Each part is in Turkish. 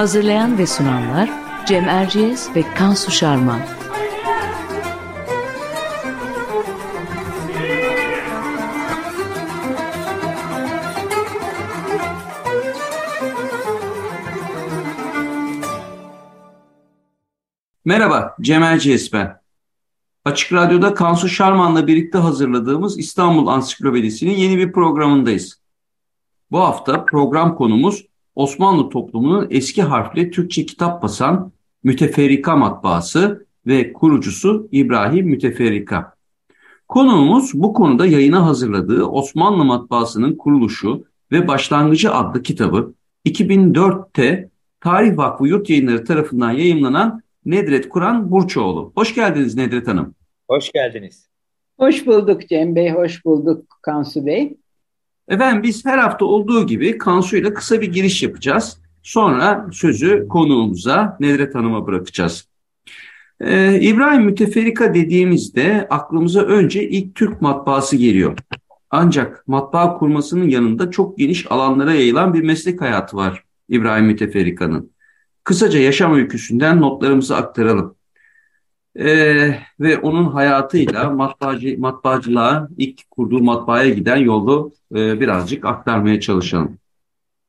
Hazırlayan ve sunanlar Cem Erciyes ve Kansu Şarman. Merhaba, Cem Erciyes ben. Açık Radyo'da Kansu Şarman'la birlikte hazırladığımız İstanbul Ansiklopedisi'nin yeni bir programındayız. Bu hafta program konumuz Osmanlı toplumunun eski harfli Türkçe kitap basan Müteferrika matbaası ve kurucusu İbrahim Müteferrika. Konuğumuz bu konuda yayına hazırladığı Osmanlı matbaasının kuruluşu ve başlangıcı adlı kitabı 2004'te Tarih Vakfı Yurt Yayınları tarafından yayımlanan Nedret Kur'an Burçoğlu. Hoş geldiniz Nedret Hanım. Hoş geldiniz. Hoş bulduk Cem Bey, hoş bulduk Kansu Bey. Efendim biz her hafta olduğu gibi Kansu ile kısa bir giriş yapacağız. Sonra sözü konuğumuza Nedret Hanım'a bırakacağız. Ee, İbrahim Müteferrika dediğimizde aklımıza önce ilk Türk matbaası geliyor. Ancak matbaa kurmasının yanında çok geniş alanlara yayılan bir meslek hayatı var İbrahim Müteferrika'nın. Kısaca yaşam öyküsünden notlarımızı aktaralım. Ee, ve onun hayatıyla matbaacı, matbaacılığa ilk kurduğu matbaaya giden yolu e, birazcık aktarmaya çalışalım.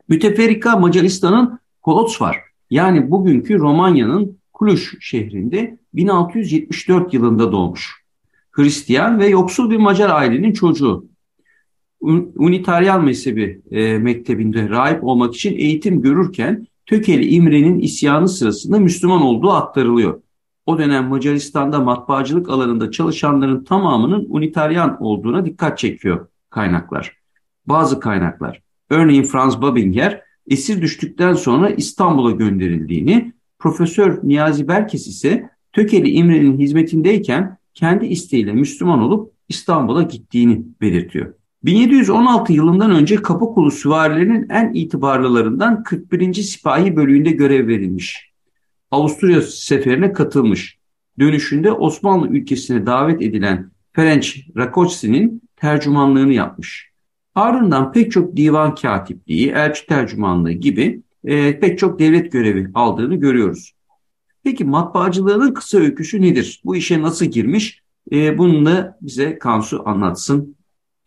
Müteferrika Macaristan'ın Kolots var. Yani bugünkü Romanya'nın Cluj şehrinde 1674 yılında doğmuş. Hristiyan ve yoksul bir Macar ailenin çocuğu. Unitaryan mezhebi e, mektebinde rahip olmak için eğitim görürken Tökeli İmre'nin isyanı sırasında Müslüman olduğu aktarılıyor. O dönem Macaristan'da matbaacılık alanında çalışanların tamamının Unitaryan olduğuna dikkat çekiyor kaynaklar. Bazı kaynaklar, örneğin Franz Babinger, esir düştükten sonra İstanbul'a gönderildiğini, Profesör Niyazi Berkes ise Tökeli İmre'nin hizmetindeyken kendi isteğiyle Müslüman olup İstanbul'a gittiğini belirtiyor. 1716 yılından önce Kapıkulu süvarilerinin en itibarlılarından 41. Sipahi bölüğünde görev verilmiş. Avusturya seferine katılmış. Dönüşünde Osmanlı ülkesine davet edilen Ferenc Rakoczy'nin tercümanlığını yapmış. Ardından pek çok divan katipliği, elçi tercümanlığı gibi e, pek çok devlet görevi aldığını görüyoruz. Peki matbaacılığının kısa öyküsü nedir? Bu işe nasıl girmiş? E, bunu da bize Kansu anlatsın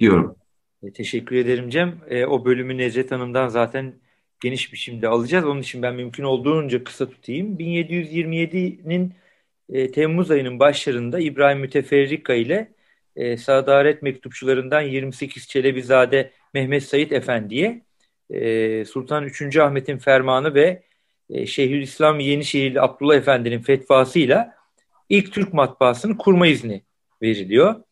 diyorum. E, teşekkür ederim Cem. E, o bölümü Necdet Hanım'dan zaten geniş biçimde alacağız. Onun için ben mümkün olduğunca kısa tutayım. 1727'nin e, Temmuz ayının başlarında İbrahim Müteferrika ile e, Sadaret mektupçularından 28 Çelebizade Mehmet Said Efendi'ye e, Sultan 3. Ahmet'in fermanı ve e, Şeyhülislam Yenişehirli Abdullah Efendi'nin fetvasıyla ilk Türk matbaasını kurma izni veriliyor.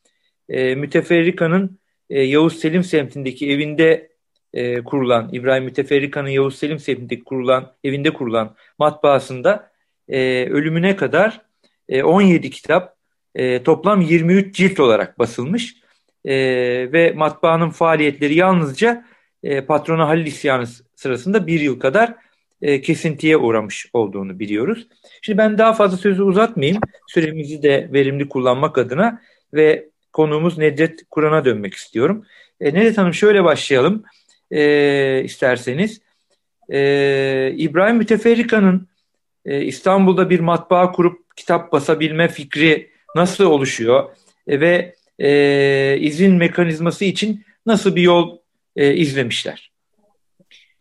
E, Müteferrika'nın e, Yavuz Selim semtindeki evinde e, kurulan, İbrahim Müteferrika'nın Yavuz Selim semtindeki kurulan, evinde kurulan matbaasında e, ölümüne kadar e, 17 kitap e, toplam 23 cilt olarak basılmış e, ve matbaanın faaliyetleri yalnızca e, patrona Halil isyanı sırasında bir yıl kadar e, kesintiye uğramış olduğunu biliyoruz. Şimdi ben daha fazla sözü uzatmayayım. Süremizi de verimli kullanmak adına ve konuğumuz Nedret Kur'an'a dönmek istiyorum. E, Nedret Hanım şöyle başlayalım e, isterseniz. E, İbrahim Müteferrika'nın e, İstanbul'da bir matbaa kurup kitap basabilme fikri nasıl oluşuyor e, ve e, izin mekanizması için nasıl bir yol e, izlemişler?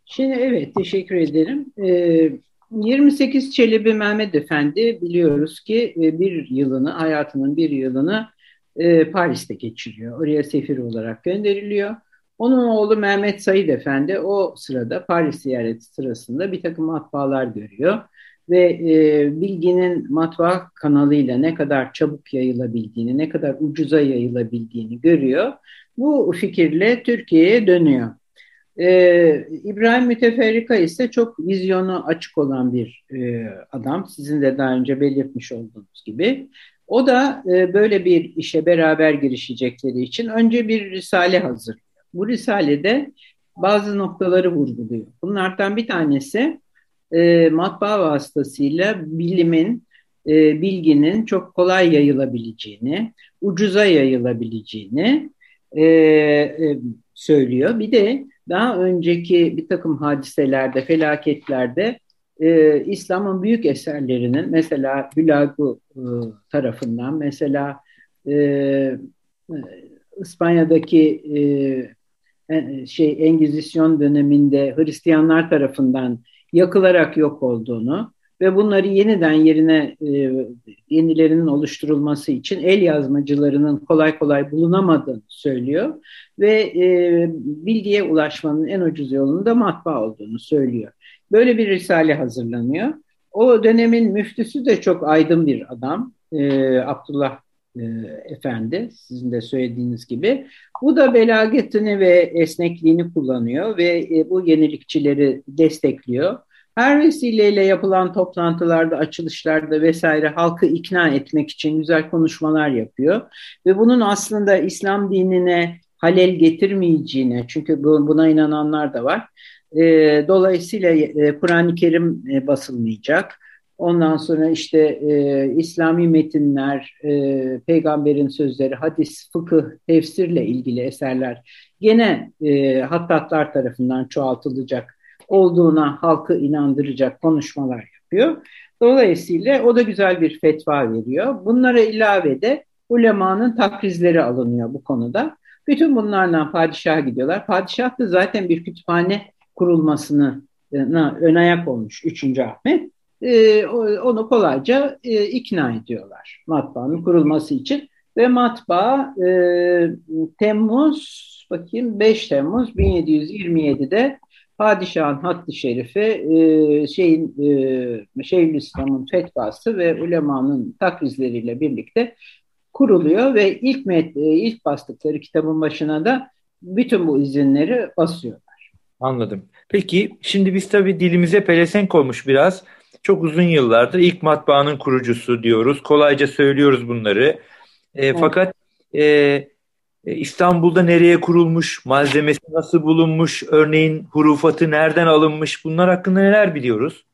Şimdi evet teşekkür ederim. E, 28 Çelebi Mehmet Efendi biliyoruz ki e, bir yılını hayatının bir yılını e, Paris'te geçiriyor. Oraya sefir olarak gönderiliyor. Onun oğlu Mehmet Said Efendi o sırada Paris ziyareti sırasında bir takım matbaalar görüyor ve e, bilginin matbaa kanalıyla ne kadar çabuk yayılabildiğini, ne kadar ucuza yayılabildiğini görüyor. Bu fikirle Türkiye'ye dönüyor. Ee, İbrahim Müteferrika ise çok vizyonu açık olan bir e, adam. Sizin de daha önce belirtmiş olduğunuz gibi. O da e, böyle bir işe beraber girişecekleri için önce bir risale hazırlıyor. Bu risalede bazı noktaları vurguluyor. Bunlardan bir tanesi e, matbaa vasıtasıyla bilimin, e, bilginin çok kolay yayılabileceğini, ucuza yayılabileceğini e, e, söylüyor. Bir de daha önceki bir takım hadiselerde, felaketlerde e, İslam'ın büyük eserlerinin mesela Hülagu e, tarafından, mesela e, e İspanya'daki e, şey Engizisyon döneminde Hristiyanlar tarafından yakılarak yok olduğunu ve bunları yeniden yerine e, yenilerinin oluşturulması için el yazmacılarının kolay kolay bulunamadığını söylüyor ve e, bilgiye ulaşmanın en ucuz yolunun da matbaa olduğunu söylüyor. Böyle bir risale hazırlanıyor. O dönemin müftüsü de çok aydın bir adam. E, Abdullah e, Efendi sizin de söylediğiniz gibi. Bu da belagetini ve esnekliğini kullanıyor ve e, bu yenilikçileri destekliyor. Her vesileyle yapılan toplantılarda, açılışlarda vesaire halkı ikna etmek için güzel konuşmalar yapıyor. Ve bunun aslında İslam dinine halel getirmeyeceğine, çünkü buna inananlar da var. E, dolayısıyla e, Kur'an-ı Kerim basılmayacak. Ondan sonra işte e, İslami metinler, e, peygamberin sözleri, hadis, fıkıh, tefsirle ilgili eserler gene e, hattatlar tarafından çoğaltılacak olduğuna halkı inandıracak konuşmalar yapıyor. Dolayısıyla o da güzel bir fetva veriyor. Bunlara ilave de ulemanın takrizleri alınıyor bu konuda. Bütün bunlarla padişaha gidiyorlar. Padişah da zaten bir kütüphane kurulmasını ön ayak olmuş 3. Ahmet. Ee, onu kolayca e, ikna ediyorlar matbaanın kurulması için. Ve matbaa e, Temmuz, bakayım 5 Temmuz 1727'de padişahın hattı şerifi e, şeyin e, Şeyhülislam'ın fetvası ve ulemanın takrizleriyle birlikte kuruluyor ve ilk met, e, ilk bastıkları kitabın başına da bütün bu izinleri basıyorlar. Anladım. Peki şimdi biz tabii dilimize pelesenk olmuş biraz. Çok uzun yıllardır ilk matbaanın kurucusu diyoruz. Kolayca söylüyoruz bunları. E, evet. Fakat e, e, İstanbul'da nereye kurulmuş, malzemesi nasıl bulunmuş, örneğin hurufatı nereden alınmış bunlar hakkında neler biliyoruz?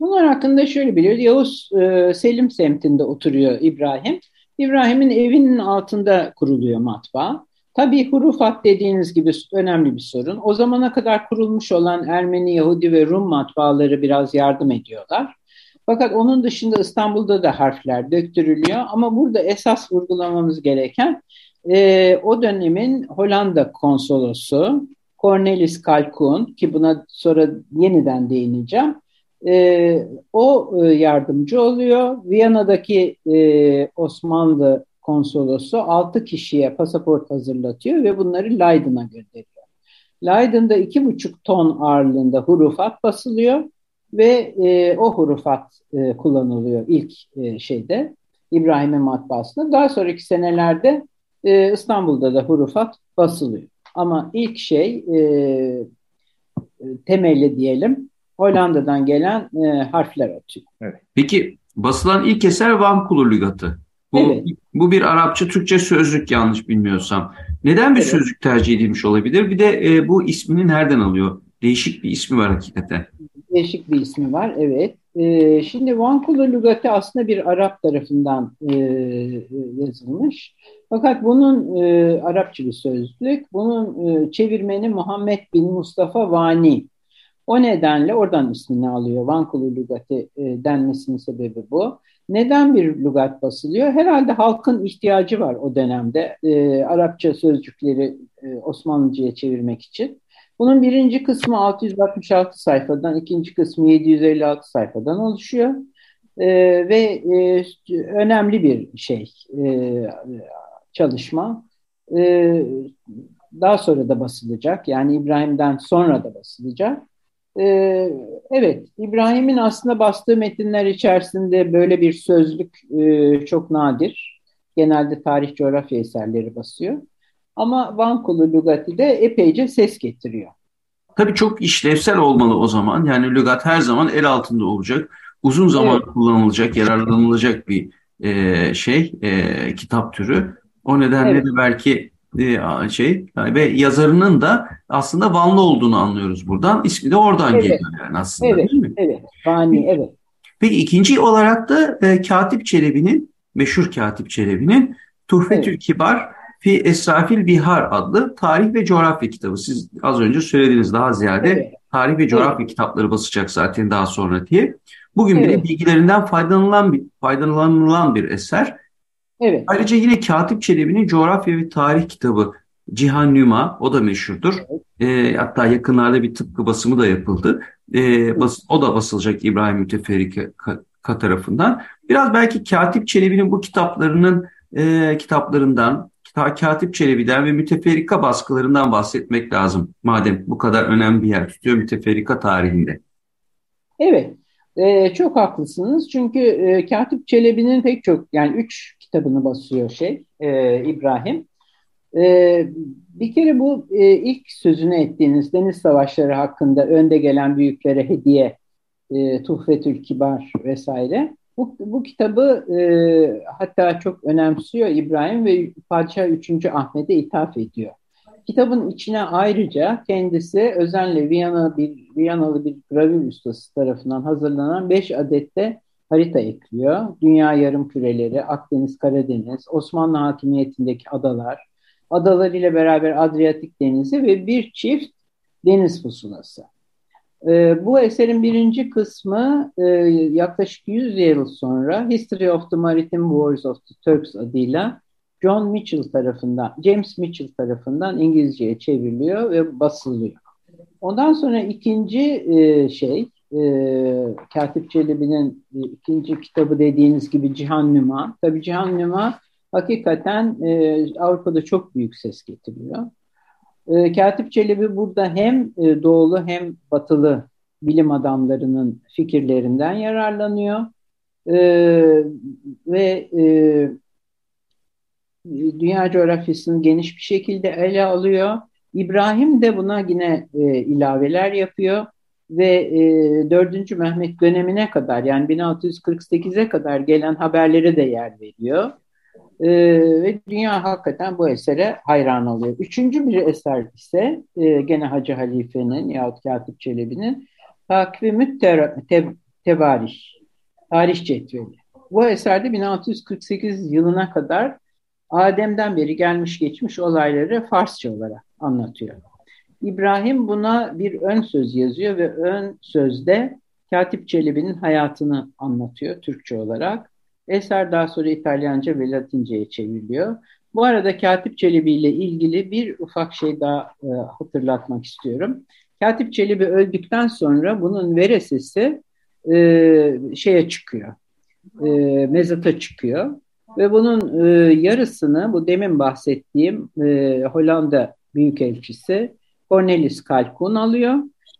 Bunlar hakkında şöyle biliyoruz. Yavuz e, Selim semtinde oturuyor İbrahim. İbrahim'in evinin altında kuruluyor matbaa. Tabii hurufat dediğiniz gibi önemli bir sorun. O zamana kadar kurulmuş olan Ermeni, Yahudi ve Rum matbaaları biraz yardım ediyorlar. Fakat onun dışında İstanbul'da da harfler döktürülüyor. Ama burada esas vurgulamamız gereken e, o dönemin Hollanda konsolosu Cornelis Kalkun ki buna sonra yeniden değineceğim. E, o e, yardımcı oluyor. Viyana'daki e, Osmanlı konsolosu 6 kişiye pasaport hazırlatıyor ve bunları Leiden'a gönderiyor. Leiden'da 2,5 ton ağırlığında hurufat basılıyor ve e, o hurufat e, kullanılıyor ilk e, şeyde İbrahim'in matbaasında. Daha sonraki senelerde e, İstanbul'da da hurufat basılıyor. Ama ilk şey e, e, temeli diyelim Hollanda'dan gelen e, harfler atıyor. Evet. Peki basılan ilk eser Van Kulur Lügatı. Bu, evet. bu bir Arapça Türkçe sözlük yanlış bilmiyorsam. Neden bir evet. sözlük tercih edilmiş olabilir? Bir de e, bu ismini nereden alıyor? Değişik bir ismi var hakikaten. Değişik bir ismi var evet. E, şimdi Vankula lügatı aslında bir Arap tarafından e, yazılmış. Fakat bunun e, Arapça bir sözlük. Bunun e, çevirmeni Muhammed bin Mustafa Vani. O nedenle oradan ismini alıyor. Vankula lügatı e, denmesinin sebebi bu. Neden bir lügat basılıyor? Herhalde halkın ihtiyacı var o dönemde e, Arapça sözcükleri e, Osmanlıca'ya çevirmek için. Bunun birinci kısmı 666 sayfadan, ikinci kısmı 756 sayfadan oluşuyor. E, ve e, önemli bir şey, e, çalışma. E, daha sonra da basılacak, yani İbrahim'den sonra da basılacak. E, Evet, İbrahim'in aslında bastığı metinler içerisinde böyle bir sözlük e, çok nadir. Genelde tarih coğrafya eserleri basıyor. Ama Vankulu Lugati de epeyce ses getiriyor. Tabii çok işlevsel olmalı o zaman. Yani lügat her zaman el altında olacak. Uzun zaman evet. kullanılacak, yararlanılacak bir e, şey, e, kitap türü. O nedenle evet. de belki e, şey ve yazarının da aslında Vanlı olduğunu anlıyoruz buradan. İsmi de oradan evet. geliyor yani aslında evet. değil mi? Evet, Vani, evet. Peki ikinci olarak da e, Katip Çelebi'nin, meşhur Katip Çelebi'nin Tuhfetül evet. Kibar Fi Esrafil Bihar adlı tarih ve coğrafya kitabı. Siz az önce söylediniz daha ziyade evet. tarih ve coğrafya evet. kitapları basacak zaten daha sonra diye. Bugün evet. bile bilgilerinden faydalanılan bir, faydalanılan bir eser. Evet. Ayrıca yine Katip Çelebi'nin coğrafya ve tarih kitabı Cihan Nüma, o da meşhurdur. Evet. E, hatta yakınlarda bir tıpkı basımı da yapıldı. E, bas, o da basılacak İbrahim Müteferrika tarafından. Biraz belki Katip Çelebi'nin bu kitaplarının e, kitaplarından, Katip Çelebi'den ve müteferrika baskılarından bahsetmek lazım. Madem bu kadar önemli bir yer tutuyor müteferrika tarihinde. Evet, e, çok haklısınız. Çünkü e, Katip Çelebi'nin pek çok, yani üç kitabını basıyor şey, e, İbrahim. E, bir kere bu e, ilk sözünü ettiğiniz deniz savaşları hakkında önde gelen büyüklere hediye, e, Tuhfetül Kibar vesaire. Bu, bu kitabı e, hatta çok önemsiyor İbrahim ve Padişah 3. Ahmet'e ithaf ediyor. Kitabın içine ayrıca kendisi özenle Viyana bir, Viyanalı bir gravür ustası tarafından hazırlanan 5 adette harita ekliyor. Dünya yarım küreleri, Akdeniz, Karadeniz, Osmanlı hakimiyetindeki adalar, adalar ile beraber Adriyatik Denizi ve bir çift deniz pusulası. E, bu eserin birinci kısmı e, yaklaşık 100 yıl sonra History of the Maritime Wars of the Turks adıyla John Mitchell tarafından, James Mitchell tarafından İngilizceye çevriliyor ve basılıyor. Ondan sonra ikinci e, şey, e, Katip Çelebi'nin e, ikinci kitabı dediğiniz gibi Cihan Nüma. Tabii Cihan Nüma hakikaten e, Avrupa'da çok büyük ses getiriyor. E, Katip Çelebi burada hem e, doğulu hem batılı bilim adamlarının fikirlerinden yararlanıyor. E, ve e, dünya coğrafyasını geniş bir şekilde ele alıyor. İbrahim de buna yine e, ilaveler yapıyor ve e, 4. Mehmet dönemine kadar yani 1648'e kadar gelen haberlere de yer veriyor. E, ve dünya hakikaten bu esere hayran oluyor. Üçüncü bir eser ise e, gene Hacı Halife'nin yahut Katip Çelebi'nin Takvim-i te Tevarih, Tarih Cetveli. Bu eserde 1648 yılına kadar Adem'den beri gelmiş geçmiş olayları Farsça olarak anlatıyor. İbrahim buna bir ön söz yazıyor ve ön sözde Katip Çelebi'nin hayatını anlatıyor Türkçe olarak. Eser daha sonra İtalyanca ve Latince'ye çevriliyor. Bu arada Katip Çelebi ile ilgili bir ufak şey daha e, hatırlatmak istiyorum. Katip Çelebi öldükten sonra bunun veresesi e, şeye çıkıyor, e, mezata çıkıyor. Ve bunun e, yarısını bu demin bahsettiğim e, Hollanda Büyükelçisi Cornelis Calcun alıyor.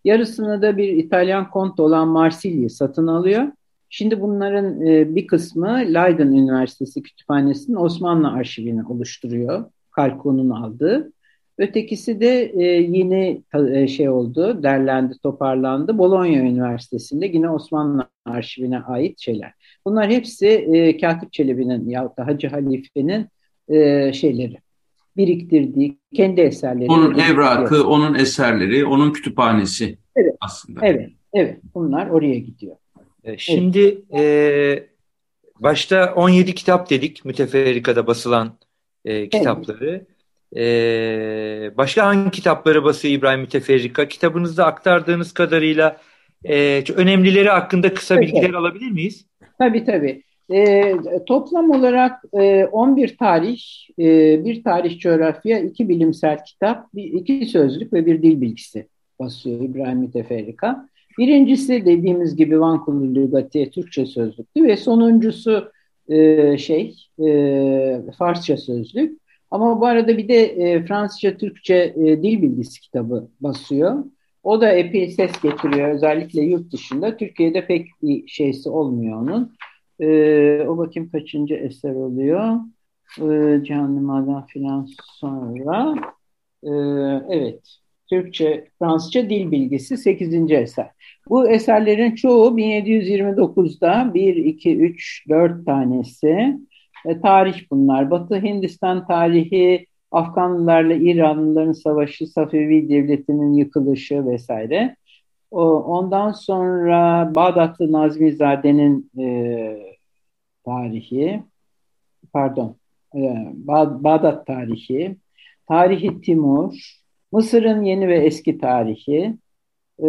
Yarısını da bir İtalyan kont olan Marsilya satın alıyor. Şimdi bunların e, bir kısmı Leiden Üniversitesi Kütüphanesi'nin Osmanlı arşivini oluşturuyor. Kalkun'un aldığı. Ötekisi de e, yeni e, şey oldu, derlendi, toparlandı. Bologna Üniversitesi'nde yine Osmanlı arşivine ait şeyler. Bunlar hepsi Katip Çelebi'nin yahut da Hacı Halife'nin şeyleri, biriktirdiği kendi eserleri. Onun evrakı, onun eserleri, onun kütüphanesi evet, aslında. Evet, evet. Bunlar oraya gidiyor. E, şimdi evet. e, başta 17 kitap dedik müteferrikada basılan e, kitapları. Evet. Ee, başka hangi kitapları basıyor İbrahim Müteferrika? Kitabınızda aktardığınız kadarıyla e, önemlileri hakkında kısa evet. bilgiler alabilir miyiz? Tabii tabii. E, toplam olarak e, 11 tarih, e, bir tarih coğrafya, iki bilimsel kitap, bir, iki sözlük ve bir dil bilgisi basıyor İbrahim Müteferrika. Birincisi dediğimiz gibi Van Kullu Lügati Türkçe sözlüktü ve sonuncusu e, şey e, Farsça sözlük. Ama bu arada bir de e, Fransızca, Türkçe e, dil bilgisi kitabı basıyor. O da epey ses getiriyor özellikle yurt dışında. Türkiye'de pek bir şeysi olmuyor onun. Ee, o bakayım kaçıncı eser oluyor. Ee, Cehennemadan filan sonra. Ee, evet. Türkçe, Fransızca dil bilgisi 8. eser. Bu eserlerin çoğu 1729'da 1, 2, 3, 4 tanesi e, tarih bunlar. Batı Hindistan tarihi, Afganlılarla İranlıların savaşı, Safevi Devleti'nin yıkılışı vesaire. Ondan sonra Bağdatlı Nazmizade'nin e, tarihi, pardon, e, Bağ, Bağdat tarihi, Tarihi Timur, Mısır'ın yeni ve eski tarihi, e,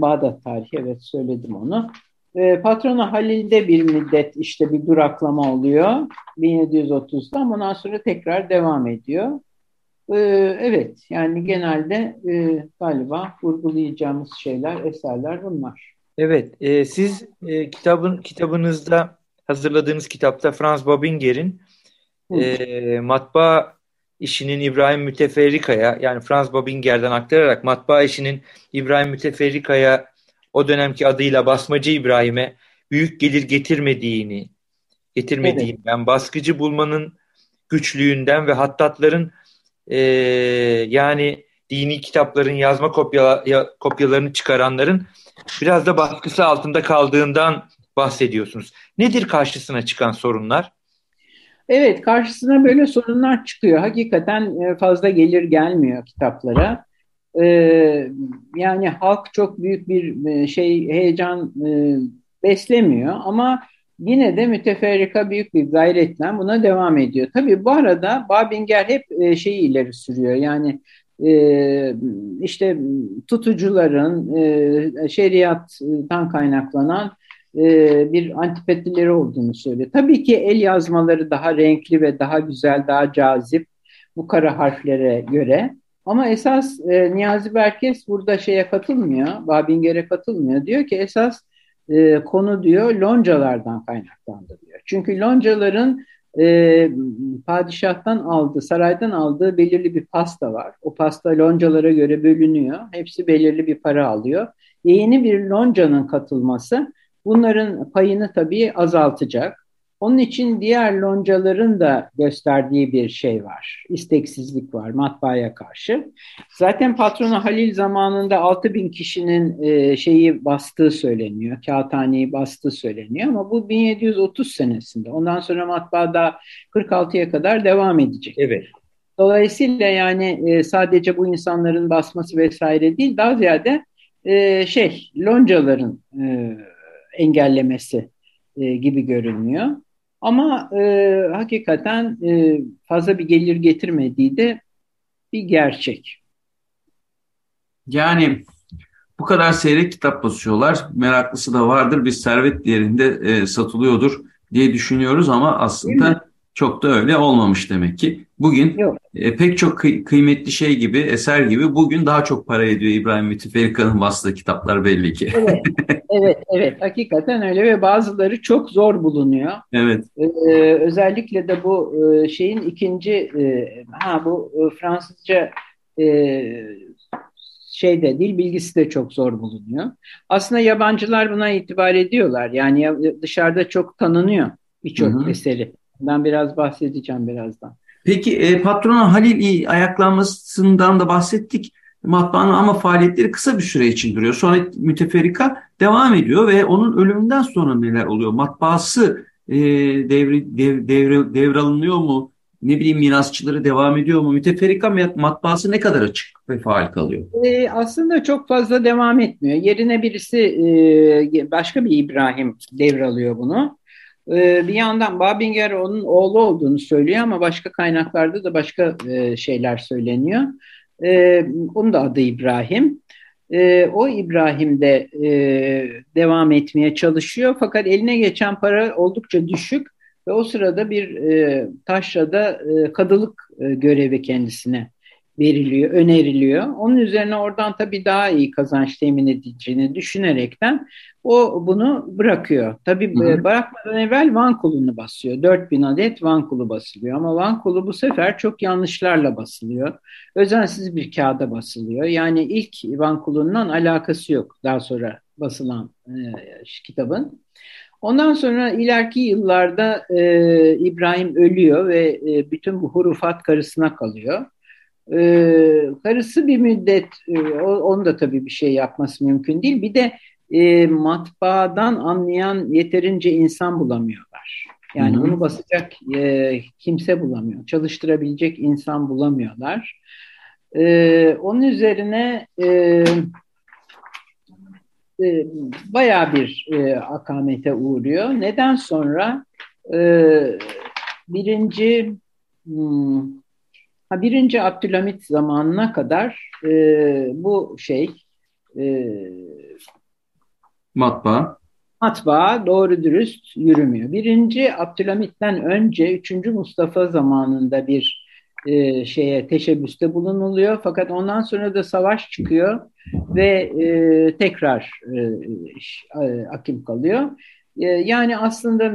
Bağdat tarihi, evet söyledim onu. E, patrona Halil'de bir müddet işte bir duraklama oluyor 1730'da ama ondan sonra tekrar devam ediyor. E, evet yani genelde e, galiba vurgulayacağımız şeyler, eserler bunlar. Evet, e, siz e, kitabın kitabınızda hazırladığınız kitapta Franz Babinger'in e, matbaa işinin İbrahim Müteferrika'ya yani Franz Babinger'den aktararak matbaa işinin İbrahim Müteferrika'ya o dönemki adıyla Basmacı İbrahim'e büyük gelir getirmediğini getirmediğini evet. baskıcı bulmanın güçlüğünden ve hattatların e, yani dini kitapların yazma kopya, ya, kopyalarını çıkaranların biraz da baskısı altında kaldığından bahsediyorsunuz. Nedir karşısına çıkan sorunlar? Evet, karşısına böyle sorunlar çıkıyor. Hakikaten e, fazla gelir gelmiyor kitaplara. Ee, yani halk çok büyük bir e, şey heyecan e, beslemiyor ama yine de müteferrika büyük bir gayretle buna devam ediyor. Tabii bu arada Babinger hep e, şeyi ileri sürüyor. Yani e, işte tutucuların e, şeriattan kaynaklanan bir antipatileri olduğunu söylüyor. Tabii ki el yazmaları daha renkli ve daha güzel, daha cazip bu kara harflere göre. Ama esas e, Niyazi Berkes burada şeye katılmıyor, Babinger'e katılmıyor. Diyor ki esas e, konu diyor loncalardan kaynaklandı diyor. Çünkü loncaların e, padişahtan aldığı, saraydan aldığı belirli bir pasta var. O pasta loncalara göre bölünüyor. Hepsi belirli bir para alıyor. Yeni bir loncanın katılması bunların payını tabii azaltacak. Onun için diğer loncaların da gösterdiği bir şey var. İsteksizlik var matbaaya karşı. Zaten patronu Halil zamanında 6 bin kişinin e, şeyi bastığı söyleniyor. Kağıthaneyi bastığı söyleniyor ama bu 1730 senesinde. Ondan sonra matbaada 46'ya kadar devam edecek. Evet. Dolayısıyla yani e, sadece bu insanların basması vesaire değil daha ziyade e, şey loncaların e, engellemesi e, gibi görünüyor. Ama e, hakikaten e, fazla bir gelir getirmediği de bir gerçek. Yani bu kadar seyrek kitap basıyorlar. Meraklısı da vardır. Bir servet değerinde e, satılıyordur diye düşünüyoruz ama aslında çok da öyle olmamış demek ki. Bugün e, pek çok kıy kıymetli şey gibi, eser gibi bugün daha çok para ediyor İbrahim Müteferrika'nın bastığı kitaplar belli ki. Evet, evet, evet. Hakikaten öyle ve bazıları çok zor bulunuyor. Evet. Ee, özellikle de bu e, şeyin ikinci, e, ha bu e, Fransızca e, şeyde dil bilgisi de çok zor bulunuyor. Aslında yabancılar buna itibar ediyorlar. Yani dışarıda çok tanınıyor birçok eseri. Ben biraz bahsedeceğim birazdan. Peki e, patronun Halil ayaklanmasından da bahsettik. Matbaanın ama faaliyetleri kısa bir süre için duruyor. Sonra müteferrika devam ediyor ve onun ölümünden sonra neler oluyor? Matbaası e, devri, dev, devre, devralınıyor mu? Ne bileyim mirasçıları devam ediyor mu? Müteferrika matbaası ne kadar açık ve faal kalıyor? E, aslında çok fazla devam etmiyor. Yerine birisi e, başka bir İbrahim devralıyor bunu. Ee, bir yandan Babinger onun oğlu olduğunu söylüyor ama başka kaynaklarda da başka e, şeyler söyleniyor. Ee, onun da adı İbrahim. Ee, o İbrahim de e, devam etmeye çalışıyor fakat eline geçen para oldukça düşük ve o sırada bir e, taşrada kadılık görevi kendisine veriliyor, öneriliyor. Onun üzerine oradan tabii daha iyi kazanç temin edeceğini düşünerekten o bunu bırakıyor. Tabii hı hı. bırakmadan evvel Van kulunu basıyor. 4000 adet Van kulu basılıyor ama Van kulu bu sefer çok yanlışlarla basılıyor. Özensiz bir kağıda basılıyor. Yani ilk Van kulundan alakası yok daha sonra basılan e, kitabın. Ondan sonra ileriki yıllarda e, İbrahim ölüyor ve e, bütün bu hurufat karısına kalıyor. E, karısı bir müddet, e, onun da tabii bir şey yapması mümkün değil. Bir de e, matbaadan anlayan yeterince insan bulamıyorlar. Yani Hı-hı. bunu basacak e, kimse bulamıyor. Çalıştırabilecek insan bulamıyorlar. E, onun üzerine e, e, bayağı bir e, akamete uğruyor. Neden sonra e, birinci hmm, ha, birinci Abdülhamit zamanına kadar e, bu şey e, matbaa matbaa doğru dürüst yürümüyor. Birinci Abdülhamit'ten önce üçüncü Mustafa zamanında bir e, şeye teşebbüste bulunuluyor. Fakat ondan sonra da savaş çıkıyor ve e, tekrar e, e, akim kalıyor. E, yani aslında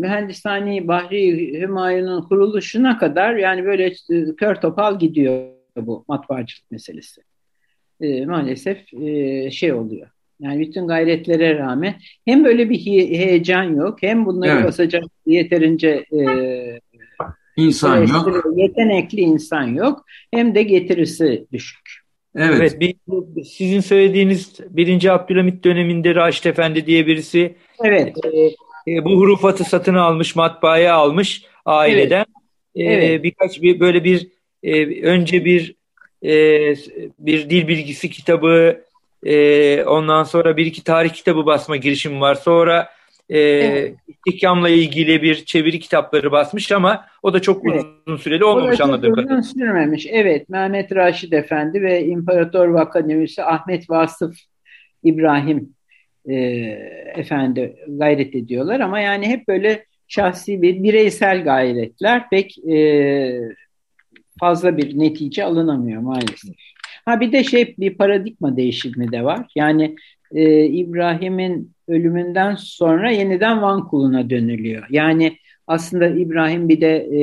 mühendishani Bahri Hümayun'un kuruluşuna kadar yani böyle e, kör topal gidiyor bu matbaacılık meselesi. E, maalesef e, şey oluyor. Yani bütün gayretlere rağmen hem böyle bir heyecan yok hem bunları evet. basacak yeterince e, İnsan yok. Yetenekli insan yok. Hem de getirisi düşük. Evet. evet bir, sizin söylediğiniz birinci Abdülhamit döneminde Raşit Efendi diye birisi evet. e, e, bu hurufatı satın almış, matbaaya almış aileden. Evet. E, evet. Birkaç bir böyle bir e, önce bir e, bir dil bilgisi kitabı, e, ondan sonra bir iki tarih kitabı basma girişimi var. Sonra e, evet. İstihkamla ilgili bir çeviri kitapları basmış ama o da çok evet. uzun süreli olmamış anladığım kadarıyla. Uzun sürmemiş. Evet Mehmet Raşid Efendi ve İmparator Vakademisi Ahmet Vasıf İbrahim e, Efendi gayret ediyorlar ama yani hep böyle şahsi bir bireysel gayretler pek e, fazla bir netice alınamıyor maalesef. Ha bir de şey bir paradigma değişimi de var. Yani e, İbrahim'in ölümünden sonra yeniden Van kuluna dönülüyor. Yani aslında İbrahim bir de e,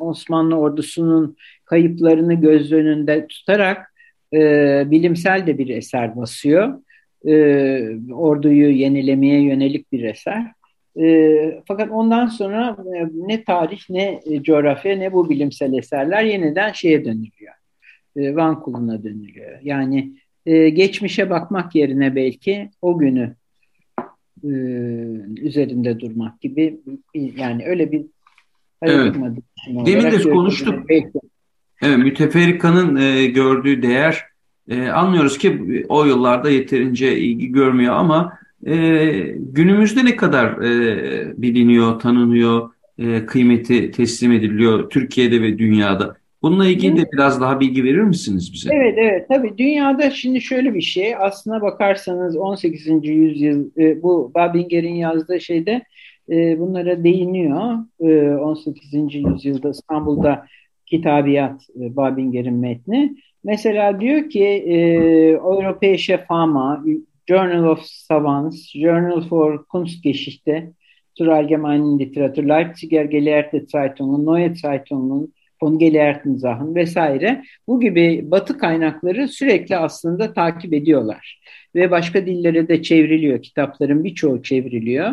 Osmanlı ordusunun kayıplarını göz önünde tutarak e, bilimsel de bir eser basıyor. E, orduyu yenilemeye yönelik bir eser. E, fakat ondan sonra e, ne tarih ne coğrafya ne bu bilimsel eserler yeniden şeye dönülüyor. E, Van kuluna dönülüyor. Yani e, geçmişe bakmak yerine belki o günü e, üzerinde durmak gibi yani öyle bir evet. Demin de konuştuk. Evet, müteferrikanın e, gördüğü değer e, anlıyoruz ki o yıllarda yeterince ilgi görmüyor ama e, günümüzde ne kadar e, biliniyor, tanınıyor, e, kıymeti teslim ediliyor Türkiye'de ve dünyada? Bununla ilgili de biraz daha bilgi verir misiniz bize? Evet, evet. Tabii dünyada şimdi şöyle bir şey. Aslına bakarsanız 18. yüzyıl e, bu Babinger'in yazdığı şeyde e, bunlara değiniyor. E, 18. yüzyılda İstanbul'da kitabiyat e, Babinger'in metni. Mesela diyor ki e, Europäische Fama, Journal of Savants, Journal for Kunstgeschichte, zur allgemeinen Literatur, Leipziger Gelehrte Zeitungen, Neue Zeitungen, von Gelehrten Sachen vesaire bu gibi batı kaynakları sürekli aslında takip ediyorlar. Ve başka dillere de çevriliyor. Kitapların birçoğu çevriliyor.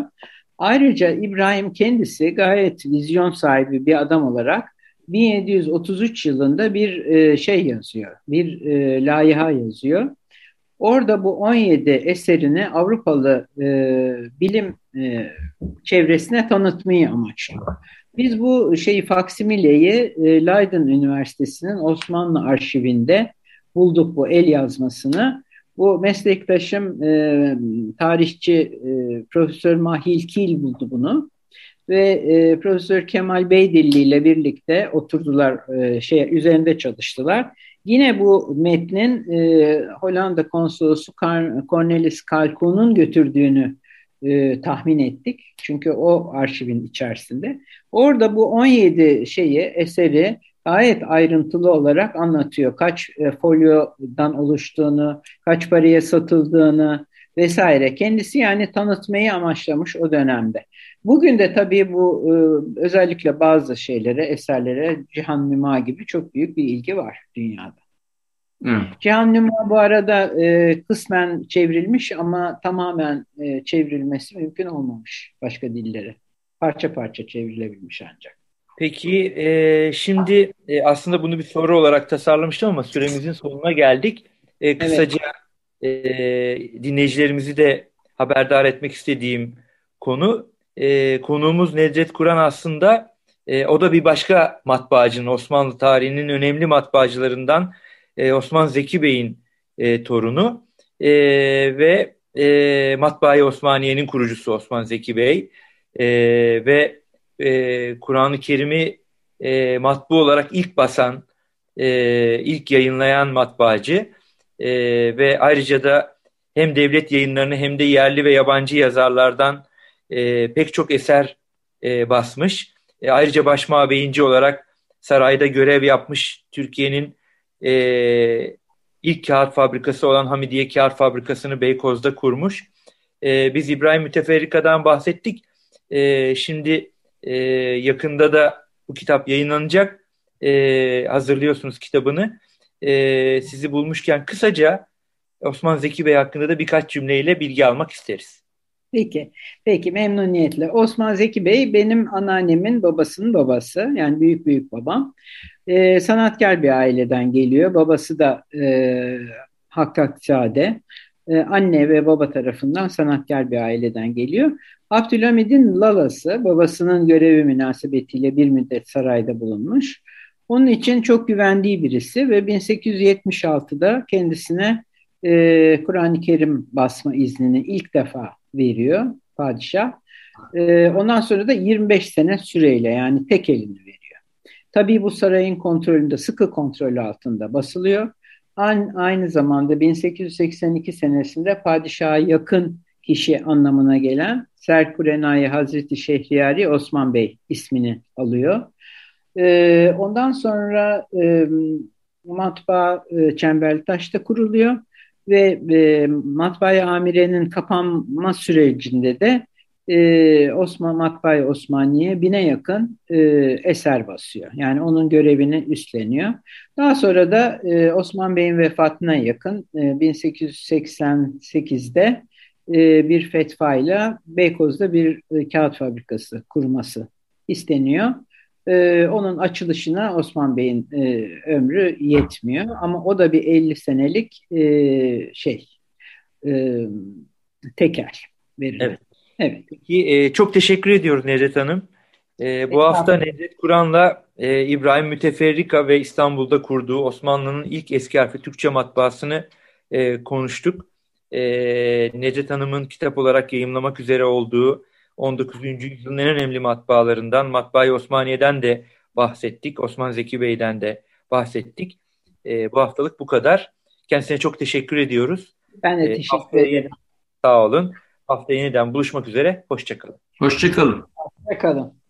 Ayrıca İbrahim kendisi gayet vizyon sahibi bir adam olarak 1733 yılında bir e, şey yazıyor, bir e, layiha yazıyor. Orada bu 17 eserini Avrupalı e, bilim e, çevresine tanıtmayı amaçlıyor. Biz bu şeyi faksimileyi e, Leiden Üniversitesi'nin Osmanlı arşivinde bulduk bu el yazmasını. Bu meslektaşım e, tarihçi e, Profesör Mahil Kil buldu bunu ve e, Profesör Kemal Beydilli ile birlikte oturdular e, şey üzerinde çalıştılar. Yine bu metnin e, Hollanda konsolosu Cornelis Kalko'nun götürdüğünü e, tahmin ettik. Çünkü o arşivin içerisinde. Orada bu 17 şeyi, eseri gayet ayrıntılı olarak anlatıyor. Kaç e, folyodan oluştuğunu, kaç paraya satıldığını vesaire. Kendisi yani tanıtmayı amaçlamış o dönemde. Bugün de tabii bu e, özellikle bazı şeylere, eserlere Cihan Nüma gibi çok büyük bir ilgi var dünyada. Evet. Cihan Nüma bu arada e, kısmen çevrilmiş ama tamamen e, çevrilmesi mümkün olmamış başka dillere. Parça parça çevrilebilmiş ancak. Peki e, şimdi e, aslında bunu bir soru olarak tasarlamıştım ama süremizin sonuna geldik. E, kısaca evet. e, dinleyicilerimizi de haberdar etmek istediğim konu. E, konuğumuz Nedret Kur'an aslında e, o da bir başka matbaacının Osmanlı tarihinin önemli matbaacılarından e, Osman Zeki Bey'in e, torunu. E, ve e, Matbaayı Osmaniye'nin kurucusu Osman Zeki Bey. E, ve e, Kur'an-ı Kerim'i e, matbu olarak ilk basan, e, ilk yayınlayan matbaacı. E, ve ayrıca da hem devlet yayınlarını hem de yerli ve yabancı yazarlardan e, pek çok eser e, basmış. E, ayrıca başmağbeyinci olarak sarayda görev yapmış Türkiye'nin e, ilk kağıt fabrikası olan Hamidiye Kağıt Fabrikası'nı Beykoz'da kurmuş. E, biz İbrahim Müteferrika'dan bahsettik. E, şimdi e, yakında da bu kitap yayınlanacak. E, hazırlıyorsunuz kitabını. E, sizi bulmuşken kısaca Osman Zeki Bey hakkında da birkaç cümleyle bilgi almak isteriz. Peki, peki memnuniyetle. Osman Zeki Bey benim anneannemin babasının babası, yani büyük büyük babam. Ee, sanatkar bir aileden geliyor. Babası da e, Hakkakzade. Ee, anne ve baba tarafından sanatkar bir aileden geliyor. Abdülhamid'in lalası babasının görevi münasebetiyle bir müddet sarayda bulunmuş. Onun için çok güvendiği birisi ve 1876'da kendisine e, Kur'an-ı Kerim basma iznini ilk defa veriyor padişah. E, ondan sonra da 25 sene süreyle yani tek elini veriyor. Tabii bu sarayın kontrolünde, sıkı kontrolü altında basılıyor. Aynı zamanda 1882 senesinde padişaha yakın kişi anlamına gelen Serkurenai Hazreti Şehriyari Osman Bey ismini alıyor. Ee, ondan sonra matbaa e, Çemberlitaş'ta kuruluyor ve e, matbaa amirenin kapanma sürecinde de e, Osman Matbaa Osmaniye bine yakın e, eser basıyor. Yani onun görevini üstleniyor. Daha sonra da e, Osman Bey'in vefatına yakın e, 1888'de e, bir fetvayla Beykoz'da bir e, kağıt fabrikası kurması isteniyor. E, onun açılışına Osman Bey'in e, ömrü yetmiyor ama o da bir 50 senelik e, şey e, teker veriliyor. Evet. Evet. Peki, e, çok teşekkür ediyoruz Necdet Hanım. E, bu hafta Necdet Kur'an'la e, İbrahim Müteferrika ve İstanbul'da kurduğu Osmanlı'nın ilk eski harfi Türkçe matbaasını e, konuştuk. E, Necdet Hanım'ın kitap olarak yayımlamak üzere olduğu 19. yüzyılın en önemli matbaalarından Matbaayı Osmaniye'den de bahsettik. Osman Zeki Bey'den de bahsettik. E, bu haftalık bu kadar. Kendisine çok teşekkür ediyoruz. Ben de e, teşekkür e, ederim. Sağ olun. Hafta yeniden buluşmak üzere. Hoşçakalın. Hoşçakalın. Hoşçakalın.